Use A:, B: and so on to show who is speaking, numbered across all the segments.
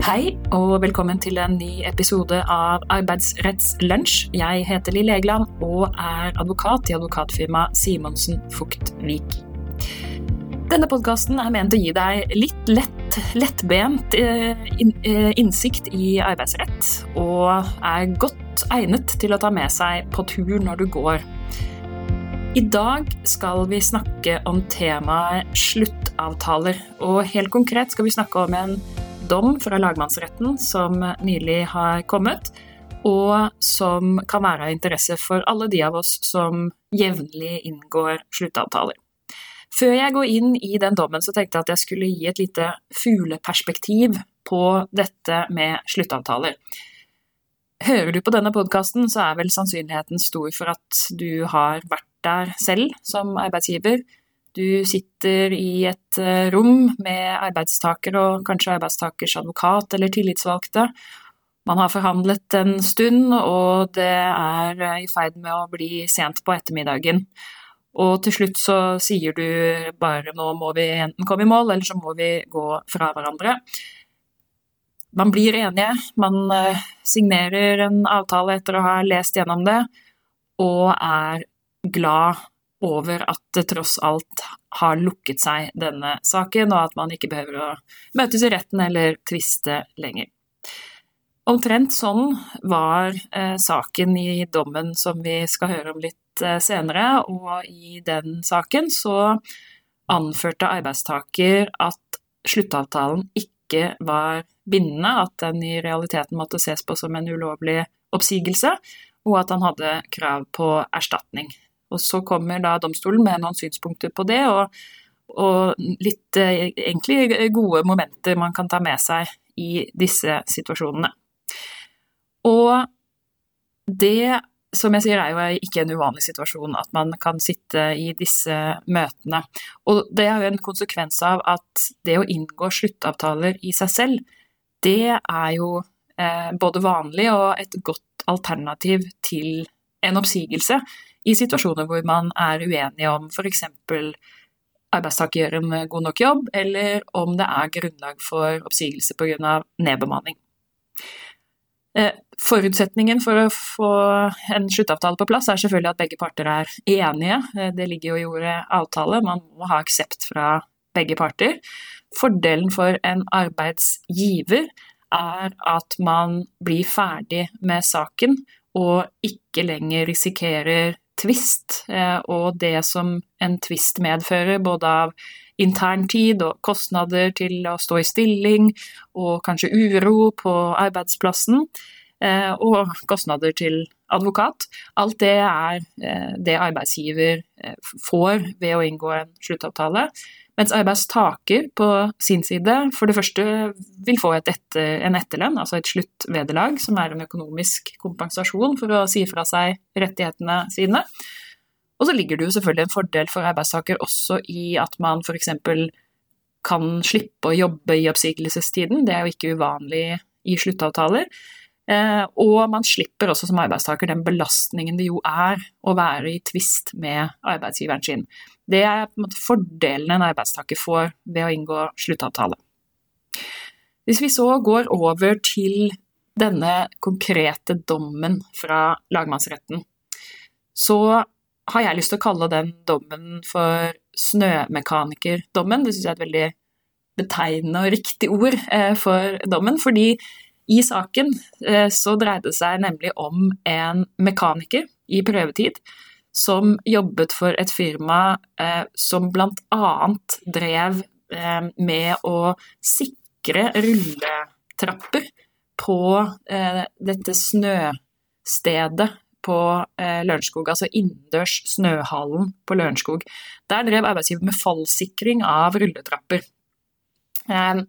A: Hei, og velkommen til en ny episode av Arbeidsrettslunsj. Jeg heter Lill Egeland og er advokat i advokatfirmaet Simonsen Fuktvik. Denne podkasten er ment å gi deg litt lett, lettbent eh, eh, innsikt i arbeidsrett, og er godt egnet til å ta med seg på tur når du går. I dag skal vi snakke om temaet sluttavtaler, og helt konkret skal vi snakke om en dom fra lagmannsretten som nylig har kommet, og som kan være av interesse for alle de av oss som jevnlig inngår sluttavtaler. Før jeg går inn i den dommen, så tenkte jeg at jeg skulle gi et lite fugleperspektiv på dette med sluttavtaler. Hører du på denne podkasten, så er vel sannsynligheten stor for at du har vært der selv som arbeidsgiver, du sitter i et eh, rom med arbeidstaker og kanskje arbeidstakers advokat eller tillitsvalgte. Man har forhandlet en stund, og det er eh, i ferd med å bli sent på ettermiddagen. Og til slutt så sier du bare nå må vi enten komme i mål, eller så må vi gå fra hverandre. Man blir enige, man eh, signerer en avtale etter å ha lest gjennom det, og er glad over at det tross alt har lukket seg, denne saken, og at man ikke behøver å møtes i retten eller tviste lenger. Omtrent sånn var eh, saken i dommen som vi skal høre om litt eh, senere, og i den saken så anførte arbeidstaker at sluttavtalen ikke var bindende, at den i realiteten måtte ses på som en ulovlig oppsigelse, og at han hadde krav på erstatning. Og så kommer da domstolen med noen synspunkter på det, og, og litt eh, egentlig gode momenter man kan ta med seg i disse situasjonene. Og det, som jeg sier, er jo ikke en uvanlig situasjon at man kan sitte i disse møtene. Og det er jo en konsekvens av at det å inngå sluttavtaler i seg selv, det er jo eh, både vanlig og et godt alternativ til en oppsigelse i situasjoner hvor man er uenige om f.eks. arbeidstaker gjør en god nok jobb, eller om det er grunnlag for oppsigelse pga. nedbemanning. Eh, forutsetningen for å få en sluttavtale på plass er selvfølgelig at begge parter er enige. Eh, det ligger jo i ordet avtale, man må ha aksept fra begge parter. Fordelen for en arbeidsgiver er at man blir ferdig med saken og ikke lenger risikerer tvist, eh, og det som en tvist medfører, både av intern tid og kostnader til å stå i stilling, og kanskje uro på arbeidsplassen, eh, og kostnader til advokat. Alt det er eh, det arbeidsgiver får ved å inngå en sluttavtale. Mens arbeidstaker på sin side for det første vil få etter, en etterlønn, altså et sluttvederlag, som er en økonomisk kompensasjon for å si fra seg rettighetene sine. Og så ligger det jo selvfølgelig en fordel for arbeidstaker også i at man f.eks. kan slippe å jobbe i oppsigelsestiden, det er jo ikke uvanlig i sluttavtaler. Eh, og man slipper også som arbeidstaker den belastningen det jo er å være i tvist med arbeidsgiveren sin. Det er på en måte fordelen en arbeidstaker får ved å inngå sluttavtale. Hvis vi så går over til denne konkrete dommen fra lagmannsretten, så har jeg lyst til å kalle den dommen for snømekanikerdommen. Det syns jeg er et veldig betegnende og riktig ord eh, for dommen, fordi i saken eh, så dreide det seg nemlig om en mekaniker i prøvetid som jobbet for et firma eh, som bl.a. drev eh, med å sikre rulletrapper på dette snøstedet på Lørenskog, altså innendørs snøhallen på Lørenskog. Der drev arbeidsgiver med fallsikring av rulletrapper. Ehm,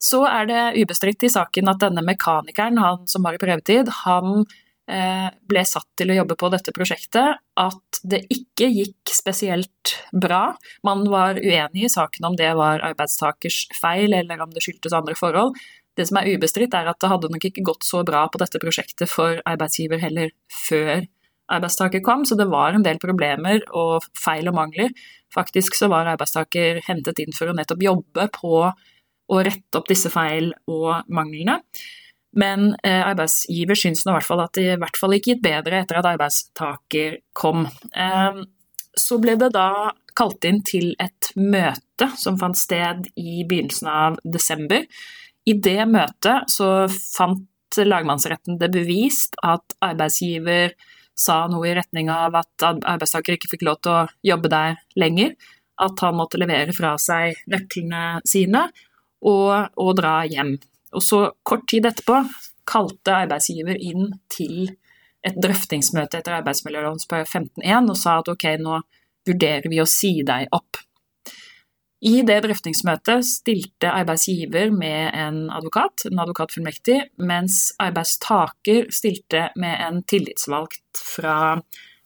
A: så er det ubestridt i saken at denne mekanikeren, han som var i prøvetid, han eh, ble satt til å jobbe på dette prosjektet, at det ikke gikk spesielt bra. Man var uenig i saken om det var arbeidstakers feil, eller om det skyldtes andre forhold. Det som er ubestridt, er at det hadde nok ikke gått så bra på dette prosjektet for arbeidsgiver heller før arbeidstaker kom, så det var en del problemer og feil og mangler. Faktisk så var arbeidstaker hentet inn for å nettopp jobbe på å rette opp disse feil og manglene. Men eh, arbeidsgiver syns nå i hvert fall at det i hvert fall ikke gitt bedre etter at arbeidstaker kom. Eh, så ble det da kalt inn til et møte som fant sted i begynnelsen av desember. I det møtet så fant lagmannsretten det bevist at arbeidsgiver sa noe i retning av at arbeidstaker ikke fikk lov til å jobbe der lenger, at han måtte levere fra seg nøklene sine og, og dra hjem. Og så kort tid etterpå kalte arbeidsgiver inn til et drøftingsmøte etter arbeidsmiljøloven § 15-1 og sa at ok, nå vurderer vi å si deg opp. I det drøftingsmøtet stilte arbeidsgiver med en advokat, en advokatfullmektig, mens arbeidstaker stilte med en tillitsvalgt fra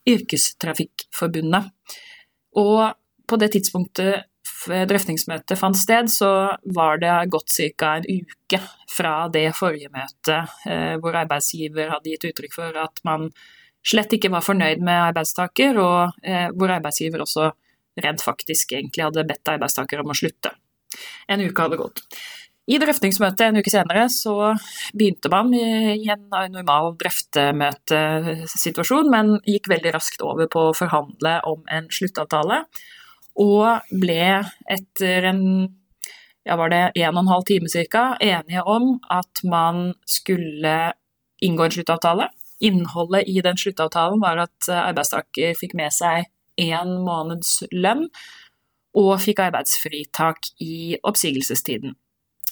A: Yrkestrafikkforbundet. Og på det tidspunktet drøftingsmøtet fant sted, så var det gått ca. en uke fra det forrige møtet, eh, hvor arbeidsgiver hadde gitt uttrykk for at man slett ikke var fornøyd med arbeidstaker, og eh, hvor arbeidsgiver også rent faktisk egentlig hadde bedt arbeidstaker om å slutte. En uke hadde gått. I drøftingsmøtet en uke senere så begynte man i en normal drøftemøtesituasjon, men gikk veldig raskt over på å forhandle om en sluttavtale og ble etter en ja, var det en og en halv time ca. enige om at man skulle inngå en sluttavtale. Innholdet i den sluttavtalen var at arbeidstaker fikk med seg én måneds lønn og fikk arbeidsfritak i oppsigelsestiden.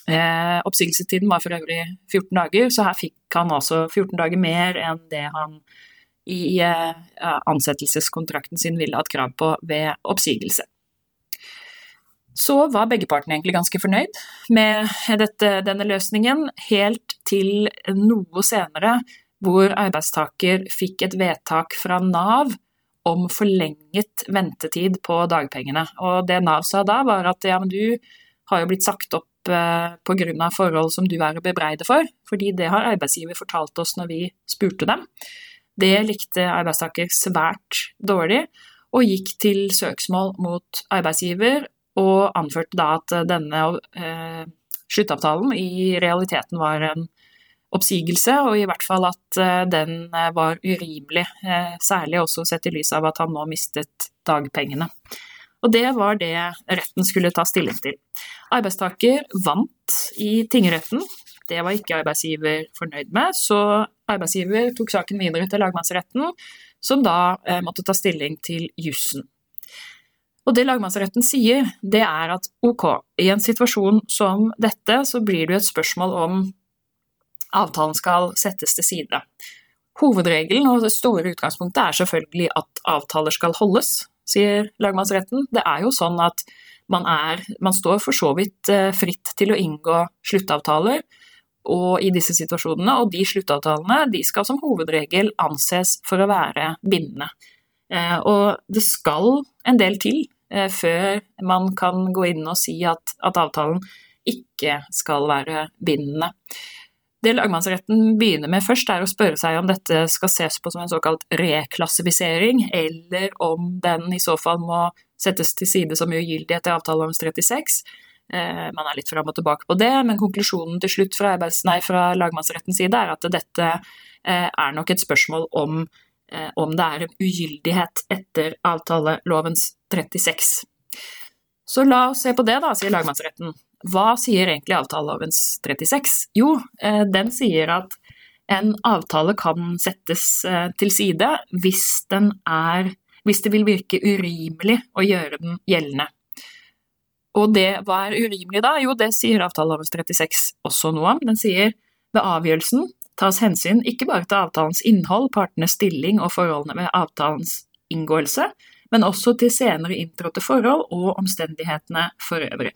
A: Eh, oppsigelsestiden var for øvrig 14 dager, så her fikk han altså 14 dager mer enn det han i eh, ansettelseskontrakten sin ville hatt krav på ved oppsigelse så var begge partene egentlig ganske fornøyd med dette, denne løsningen, helt til noe senere hvor arbeidstaker fikk et vedtak fra Nav om forlenget ventetid på dagpengene. Og det Nav sa da, var at ja, men du har jo blitt sagt opp eh, pga. forhold som du er å bebreide for, fordi det har arbeidsgiver fortalt oss når vi spurte dem. Det likte arbeidstaker svært dårlig, og gikk til søksmål mot arbeidsgiver og anførte da at denne eh, sluttavtalen i realiteten var en oppsigelse, og i hvert fall at eh, den eh, var urimelig, eh, særlig også sett i lys av at han nå mistet dagpengene. Og det var det retten skulle ta stilling til. Arbeidstaker vant i tingretten, det var ikke arbeidsgiver fornøyd med, så arbeidsgiver tok saken videre til lagmannsretten, som da måtte ta stilling til jussen. Og det lagmannsretten sier, det er at ok, i en situasjon som dette, så blir det jo et spørsmål om avtalen skal settes til side. Hovedregelen og det store utgangspunktet er selvfølgelig at avtaler skal holdes, sier lagmannsretten. Det er jo sånn at man, er, man står for så vidt eh, fritt til å inngå sluttavtaler og i disse situasjonene, og de sluttavtalene de skal som hovedregel anses for å være bindende. Eh, og det skal en del til før man kan gå inn og si at, at avtalen ikke skal være bindende. Det lagmannsretten begynner med først, er å spørre seg om dette skal ses på som en såkalt reklassifisering, eller om den i så fall må settes til side som ugyldig etter avtaleloven 36. Eh, man er litt fram og tilbake på det, men konklusjonen til slutt fra, nei, fra lagmannsrettens side er at dette eh, er nok et spørsmål om Eh, om det er en ugyldighet etter avtalelovens 36. Så la oss se på det, da, sier lagmannsretten. Hva sier egentlig avtalelovens 36? Jo, eh, den sier at en avtale kan settes eh, til side hvis, er, hvis det vil virke urimelig å gjøre den gjeldende. Og det, hva er urimelig da? Jo, det sier avtalelovens 36 også noe om. Den sier ved avgjørelsen tas hensyn ikke bare til avtalens innhold, partenes stilling og forholdene ved avtalens inngåelse, men også til senere inntrådte forhold og omstendighetene for øvrig.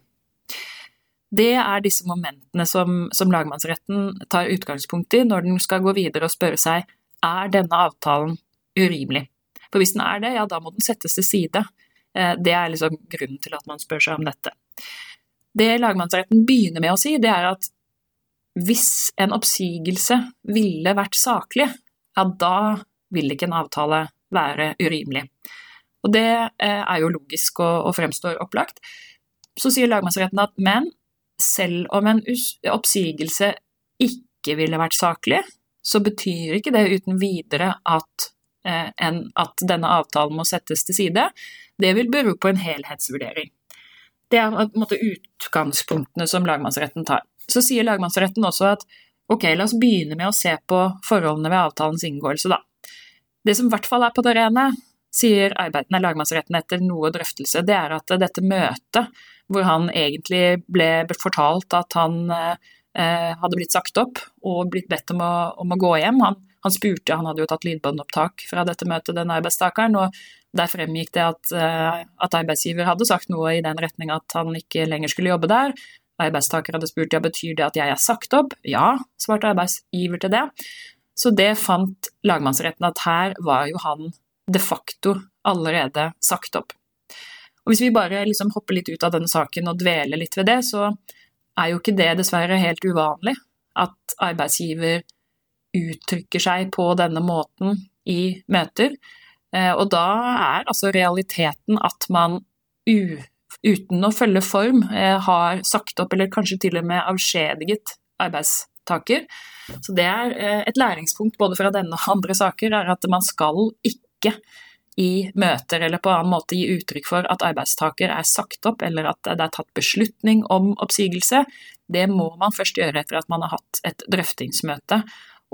A: Det er disse momentene som, som, lagmannsretten tar utgangspunkt i når den skal gå videre og spørre seg er denne avtalen urimelig. For hvis den er det, ja da må den settes til side. Eh, det er liksom grunnen til at man spør seg om dette. Det lagmannsretten begynner med å si, det er at hvis en oppsigelse ville vært saklig, ja, da vil ikke en avtale være urimelig. Og det eh, er jo logisk og, og fremstår opplagt. Så sier lagmannsretten at men selv om en oppsigelse ikke ville vært saklig, så betyr ikke det uten videre at, eh, en, at denne avtalen må settes til side. Det vil bero på en helhetsvurdering. Det er på en måte utgangspunktene som lagmannsretten tar. Så sier lagmannsretten også at ok, la oss begynne med å se på forholdene ved avtalens inngåelse, da. Det som i hvert fall er på det rene, sier arbeidene lagmannsretten etter noe drøftelse, det er at dette møtet hvor han egentlig ble fortalt at han eh, hadde blitt sagt opp og blitt bedt om å, om å gå hjem. Han, han, spurte, han hadde jo tatt lydbåndopptak fra dette møtet, den arbeidstakeren, og der fremgikk det at, eh, at, arbeidsgiver hadde sagt noe i den retning at han ikke lenger skulle jobbe der. Arbeidstaker hadde spurt ja, betyr det at jeg er sagt opp. Ja, svarte arbeidsgiver til det. Så det fant lagmannsretten at her var jo han de facto allerede sagt opp. Og Hvis vi bare liksom hopper litt ut av denne saken og dveler litt ved det, så er jo ikke det dessverre helt uvanlig at arbeidsgiver uttrykker seg på denne måten i møter. Eh, og da er altså realiteten at man uten å følge form eh, har sagt opp, eller kanskje til og med avskjediget arbeidstaker. Så det er eh, et læringspunkt både fra denne og andre saker, er at man skal ikke i møter eller på annen måte gi uttrykk for at arbeidstaker er sagt opp, eller at det er tatt beslutning om oppsigelse. Det må man først gjøre etter at man har hatt et drøftingsmøte,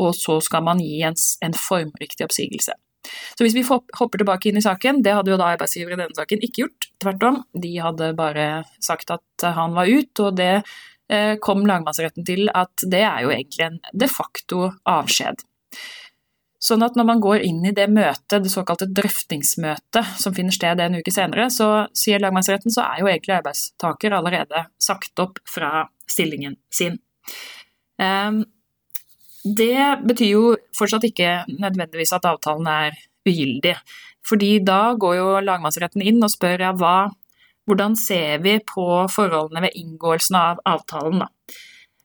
A: og så skal man gi en, en formriktig oppsigelse. Så hvis vi hopper tilbake inn i saken, det hadde jo da arbeidsgiver i denne saken ikke gjort, tvert om. De hadde bare sagt at han var ut, og det eh, kom lagmannsretten til at det er jo egentlig en de facto avskjed. Sånn at når man går inn i det møtet, det såkalte drøftingsmøtet som finner sted en uke senere, så sier lagmannsretten så er jo egentlig arbeidstaker allerede sagt opp fra stillingen sin. Um, det betyr jo fortsatt ikke nødvendigvis at avtalen er ugyldig. Fordi da går jo lagmannsretten inn og spør ja, hva, hvordan ser vi på forholdene ved inngåelsen av avtalen, da.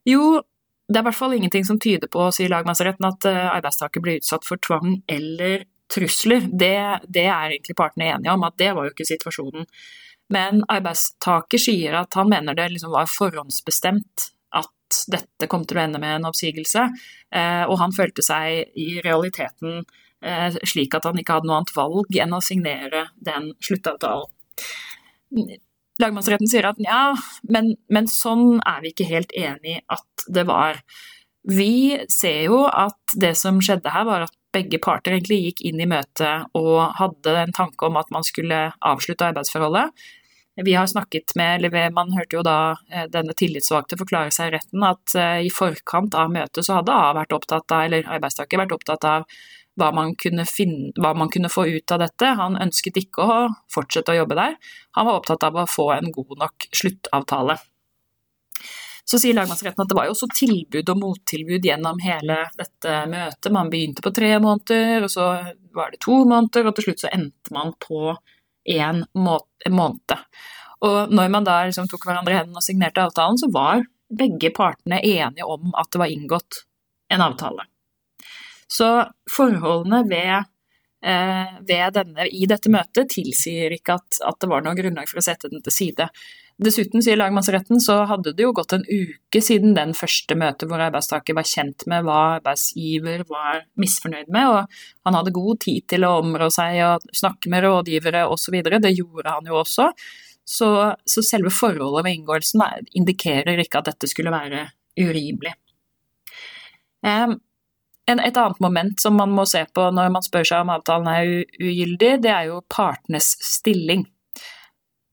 A: Jo, det er i hvert fall ingenting som tyder på, sier lagmannsretten, at eh, arbeidstaker blir utsatt for tvang eller trusler. Det, det er egentlig partene enige om, at det var jo ikke situasjonen. Men arbeidstaker sier at han mener det liksom var forhåndsbestemt dette kom til å ende med en oppsigelse, eh, og han følte seg i realiteten eh, slik at han ikke hadde noe annet valg enn å signere den sluttavtalen. Lagmannsretten sier at ja, men, men sånn er vi ikke helt enig at det var. Vi ser jo at det som skjedde her, var at begge parter egentlig gikk inn i møtet og hadde en tanke om at man skulle avslutte arbeidsforholdet. Vi har snakket med, eller Man hørte jo da eh, denne tillitsvalgte forklare seg i retten at eh, i forkant av møtet så hadde A vært opptatt av, eller arbeidstaker vært opptatt av hva man, finne, hva man, kunne få ut av dette. Han ønsket ikke å fortsette å jobbe der. Han var opptatt av å få en god nok sluttavtale. Så sier lagmannsretten at det var jo også tilbud og mottilbud gjennom hele dette møtet. Man begynte på tre måneder, og så var det to måneder, og til slutt så endte man på én måned. Og når man da liksom tok hverandre i hendene og signerte avtalen, så var begge partene enige om at det var inngått en avtale. Så forholdene ved, eh, ved denne, i dette møtet tilsier ikke at, at, det var noe grunnlag for å sette den til side. Dessuten, sier lagmannsretten, så hadde det jo gått en uke siden den første møtet hvor arbeidstaker var kjent med hva arbeidsgiver var misfornøyd med, og han hadde god tid til å områ seg og snakke med rådgivere osv. Det gjorde han jo også. Så, så selve forholdet ved inngåelsen indikerer ikke at dette skulle være urimelig. Um, et annet moment som man må se på når man spør seg om avtalen er ugyldig, det er jo partenes stilling.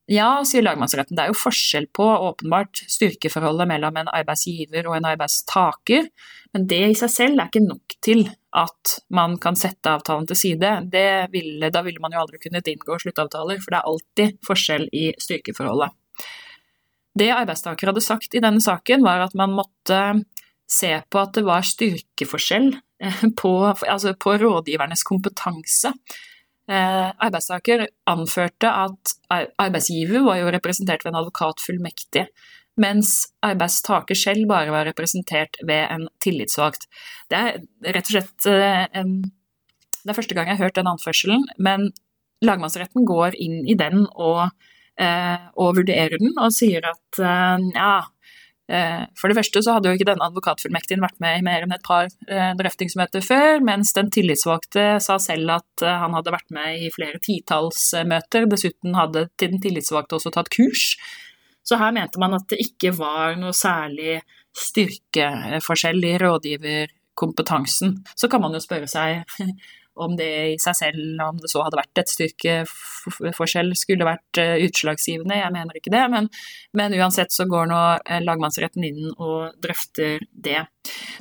A: Ja, sier lagmannsretten, det er jo forskjell på åpenbart styrkeforholdet mellom en arbeidsgiver og en arbeidstaker, men det i seg selv er ikke nok til at man kan sette avtalen til side. Ville, da ville man jo aldri kunnet inngå sluttavtaler, for det er alltid forskjell i styrkeforholdet. Det arbeidstaker hadde sagt i denne saken, var at man måtte se på at det var styrkeforskjell eh, på, altså på rådgivernes kompetanse arbeidstaker anførte at arbeidsgiver var jo representert ved en advokatfullmektig, mens arbeidstaker selv bare var representert ved en tillitsvalgt. Det er rett og slett eh, Det er første gang jeg har hørt den anførselen, men lagmannsretten går inn i den og, eh, og vurderer den og sier at ja, Eh, for det første så hadde jo ikke denne advokatfullmektigen vært med i mer enn et par eh, drøftingsmøter før, mens den tillitsvalgte sa selv at eh, han hadde vært med i flere titalls møter. Dessuten hadde den tillitsvalgte også tatt kurs. Så her mente man at det ikke var noe særlig styrkeforskjell i rådgiverkompetansen. Så kan man jo spørre seg om det i seg selv, om det så hadde vært et styrkeforskjell, skulle vært eh, utslagsgivende. Jeg mener ikke det, men, men uansett så går nå eh, lagmannsretten inn og drøfter det.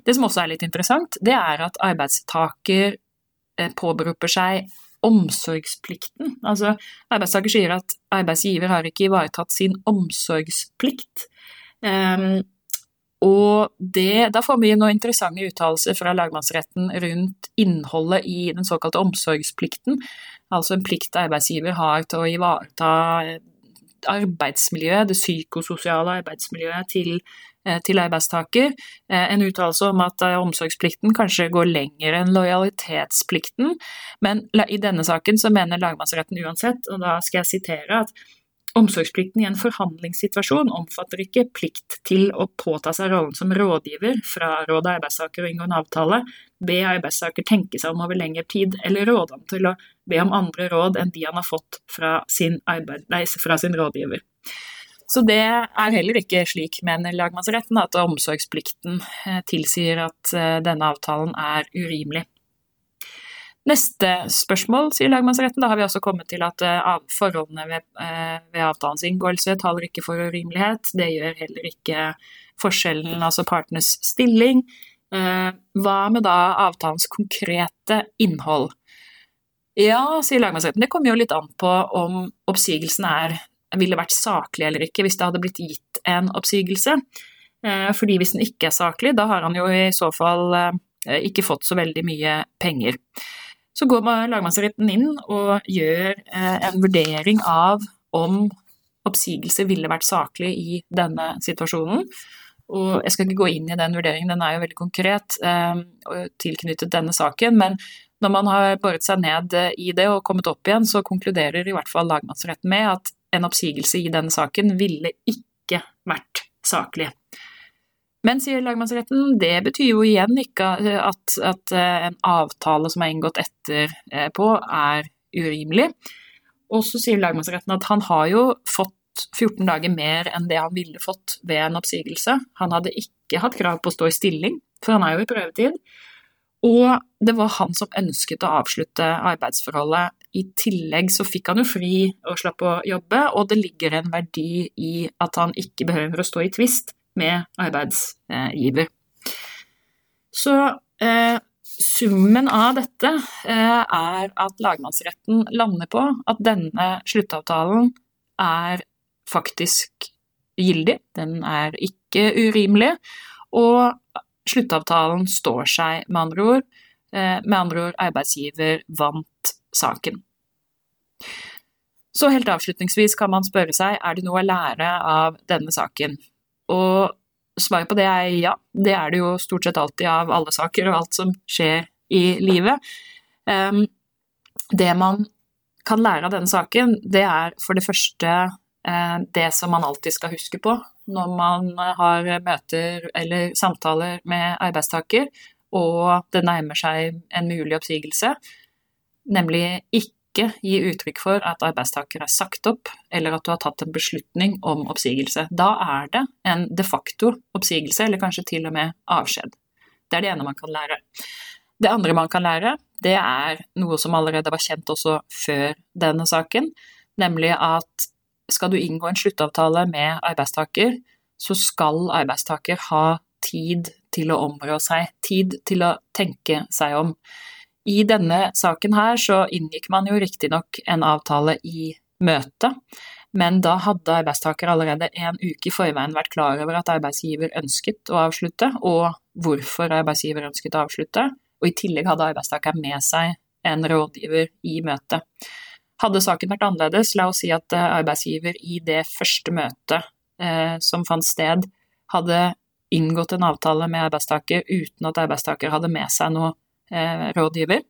A: Det som også er litt interessant, det er at arbeidstaker eh, påberoper seg omsorgsplikten. Altså, arbeidstaker sier at arbeidsgiver har ikke ivaretatt sin omsorgsplikt. Um, og det, da får vi noen interessante uttalelser fra lagmannsretten rundt innholdet i den såkalte omsorgsplikten, altså en plikt arbeidsgiver har til å ivareta arbeidsmiljøet, det psykososiale arbeidsmiljøet til, eh, til arbeidstaker. Eh, en uttalelse om at eh, omsorgsplikten kanskje går lenger enn lojalitetsplikten, men i denne saken så mener lagmannsretten uansett, og da skal jeg sitere at Omsorgsplikten i en forhandlingssituasjon omfatter ikke plikt til å påta seg rollen som rådgiver, fraråde arbeidstaker å inngå en avtale, be arbeidstaker tenke seg om over lengre tid, eller råde ham til å be om andre råd enn de han har fått fra sin, arbeid, nei, fra sin rådgiver. Så det er heller ikke slik, mener lagmannsretten, at omsorgsplikten eh, tilsier at eh, denne avtalen er urimelig. Neste spørsmål, sier lagmannsretten. Da har vi også kommet til at uh, forholdene ved, uh, ved, avtalens inngåelse taler ikke for urimelighet. Det gjør heller ikke forskjellen, altså partenes stilling. Uh, hva med da avtalens konkrete innhold? Ja, sier lagmannsretten, det kommer jo litt an på om oppsigelsen er, ville vært saklig eller ikke hvis det hadde blitt gitt en oppsigelse. Fordi hvis den ikke er saklig, da har han jo i så fall ikke fått så veldig mye penger. Så går man, lagmannsretten inn og gjør eh, en vurdering av om oppsigelse ville vært saklig i denne situasjonen. Og jeg skal ikke gå inn i den vurderingen, den er jo veldig konkret eh, tilknyttet denne saken. Men når man har båret seg ned i det og kommet opp igjen, så konkluderer i hvert fall lagmannsretten med at en oppsigelse i denne saken ville ikke vært saklig. Men, sier lagmannsretten, det betyr jo igjen ikke at, at eh, en avtale som er inngått etterpå, eh, er urimelig. Og så sier lagmannsretten at han har jo fått 14 dager mer enn det han ville fått ved en oppsigelse. Han hadde ikke hatt krav på å stå i stilling, for han er jo i prøvetid. Og det var han som ønsket å avslutte arbeidsforholdet. I tillegg så fikk han jo fri og slapp å jobbe, og det ligger en verdi i at han ikke behøver å stå i tvist med arbeidsgiver. Så eh, summen av dette eh, er at lagmannsretten lander på at denne sluttavtalen er faktisk gyldig, den er ikke urimelig, og sluttavtalen står seg, med andre ord. Eh, med andre ord, arbeidsgiver vant saken. Så helt avslutningsvis kan man spørre seg, er det noe å lære av denne saken? Og svaret på det er ja. Det er det jo stort sett alltid av alle saker og alt som skjer i livet. Um, det man kan lære av denne saken, det er for det første uh, det som man alltid skal huske på når man har møter eller samtaler med arbeidstaker, og det nærmer seg en mulig oppsigelse, nemlig ikke ikke gi uttrykk for at arbeidstaker er sagt opp, eller at du har tatt en beslutning om oppsigelse. Da er det en de facto oppsigelse, eller kanskje til og med avskjed. Det er det ene man kan lære. Det andre man kan lære, det er noe som allerede var kjent også før denne saken, nemlig at skal du inngå en sluttavtale med arbeidstaker, så skal arbeidstaker ha tid til å områ seg, tid til å tenke seg om. I denne saken her så inngikk man jo riktignok en avtale i møte, men da hadde arbeidstaker allerede en uke i forveien vært klar over at arbeidsgiver ønsket å avslutte, og hvorfor arbeidsgiver ønsket å avslutte, og i tillegg hadde arbeidstaker med seg en rådgiver i møtet. Hadde saken vært annerledes, la oss si at eh, arbeidsgiver i det første møtet eh, som fant sted, hadde inngått en avtale med arbeidstaker uten at arbeidstaker hadde med seg noe rådgiver,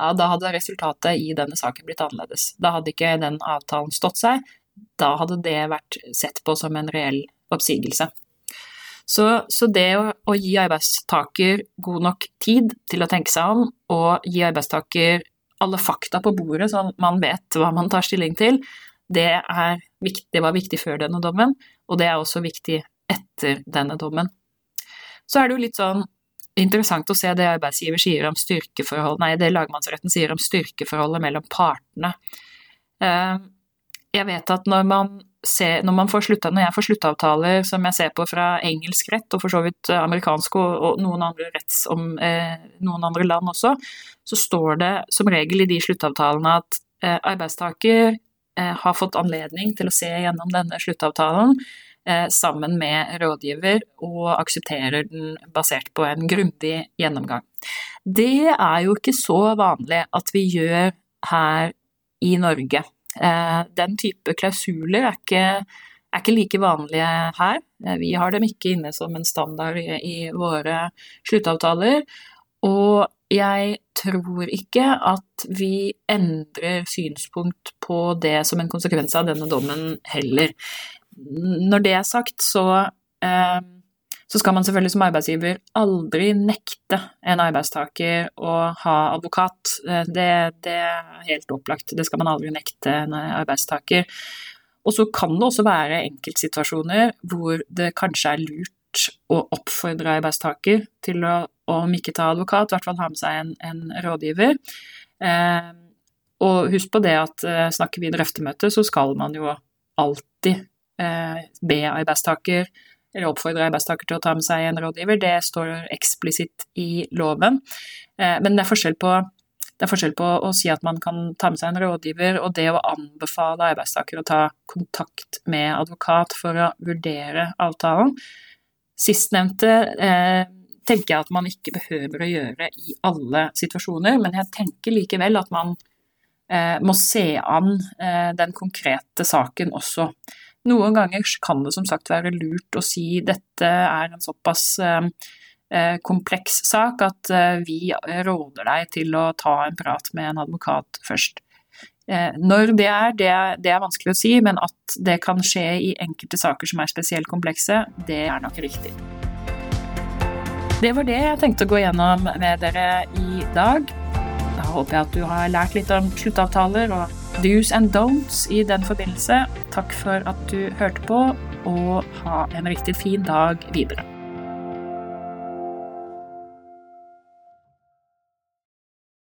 A: ja, da hadde resultatet i denne saken blitt annerledes. Da hadde ikke den avtalen stått seg, da hadde det vært sett på som en reell oppsigelse. Så, så det å, å, gi arbeidstaker god nok tid til å tenke seg om, og gi arbeidstaker alle fakta på bordet, sånn man vet hva man tar stilling til, det, viktig, det var viktig før denne dommen, og det er også viktig etter denne dommen. Så er det jo litt sånn interessant å se det arbeidsgiver sier om styrkeforhold, nei, det lagmannsretten sier om styrkeforholdet mellom partene. Eh, jeg vet at når man ser, når, man får slutta, når jeg får sluttavtaler som jeg ser på fra engelsk rett, og for så vidt amerikansk og, og noen, andre retts om, eh, noen andre land også, så står det som regel i de sluttavtalene at eh, arbeidstaker har fått anledning til å se gjennom denne sluttavtalen sammen med rådgiver, og aksepterer den basert på en grundig gjennomgang. Det er jo ikke så vanlig at vi gjør her i Norge. Eh, den type klausuler er ikke, er ikke like vanlige her. Eh, vi har dem ikke inne som en standard i våre sluttavtaler. Og jeg tror ikke at vi endrer synspunkt på det som en konsekvens av denne dommen heller. Når det er sagt, så eh, så skal man selvfølgelig som arbeidsgiver aldri nekte en arbeidstaker å ha advokat. Eh, det, det, er helt opplagt, det skal man aldri nekte en arbeidstaker. Og så kan det også være enkeltsituasjoner hvor det kanskje er lurt å oppfordre arbeidstaker til å, om ikke ta advokat, i hvert fall ha med seg en, en rådgiver. Eh, og husk på det at eh, snakker vi drøftemøte, så skal man jo alltid be arbeidstaker eller oppfordre arbeidstaker til å ta med seg en rådgiver. Det står eksplisitt i loven. Eh, men det er forskjell på det er forskjell på å si at man kan ta med seg en rådgiver, og det å anbefale arbeidstaker å ta kontakt med advokat for å vurdere avtalen. Sistnevnte eh, tenker jeg at man ikke behøver å gjøre i alle situasjoner, men jeg tenker likevel at man eh, må se an eh, den konkrete saken også. Noen ganger kan det som sagt være lurt å si dette er en såpass eh, eh, kompleks sak at eh, vi råder deg til å ta en prat med en advokat først. Når det er, det er, det vanskelig å si, men at det kan skje i enkelte saker som er spesielt komplekse, det er nok riktig. Det var det jeg tenkte å gå gjennom med dere i dag. Håper jeg at du har lært litt om sluttavtaler og do's and don'ts i den forbindelse. Takk for at du hørte på, og ha en riktig fin dag videre.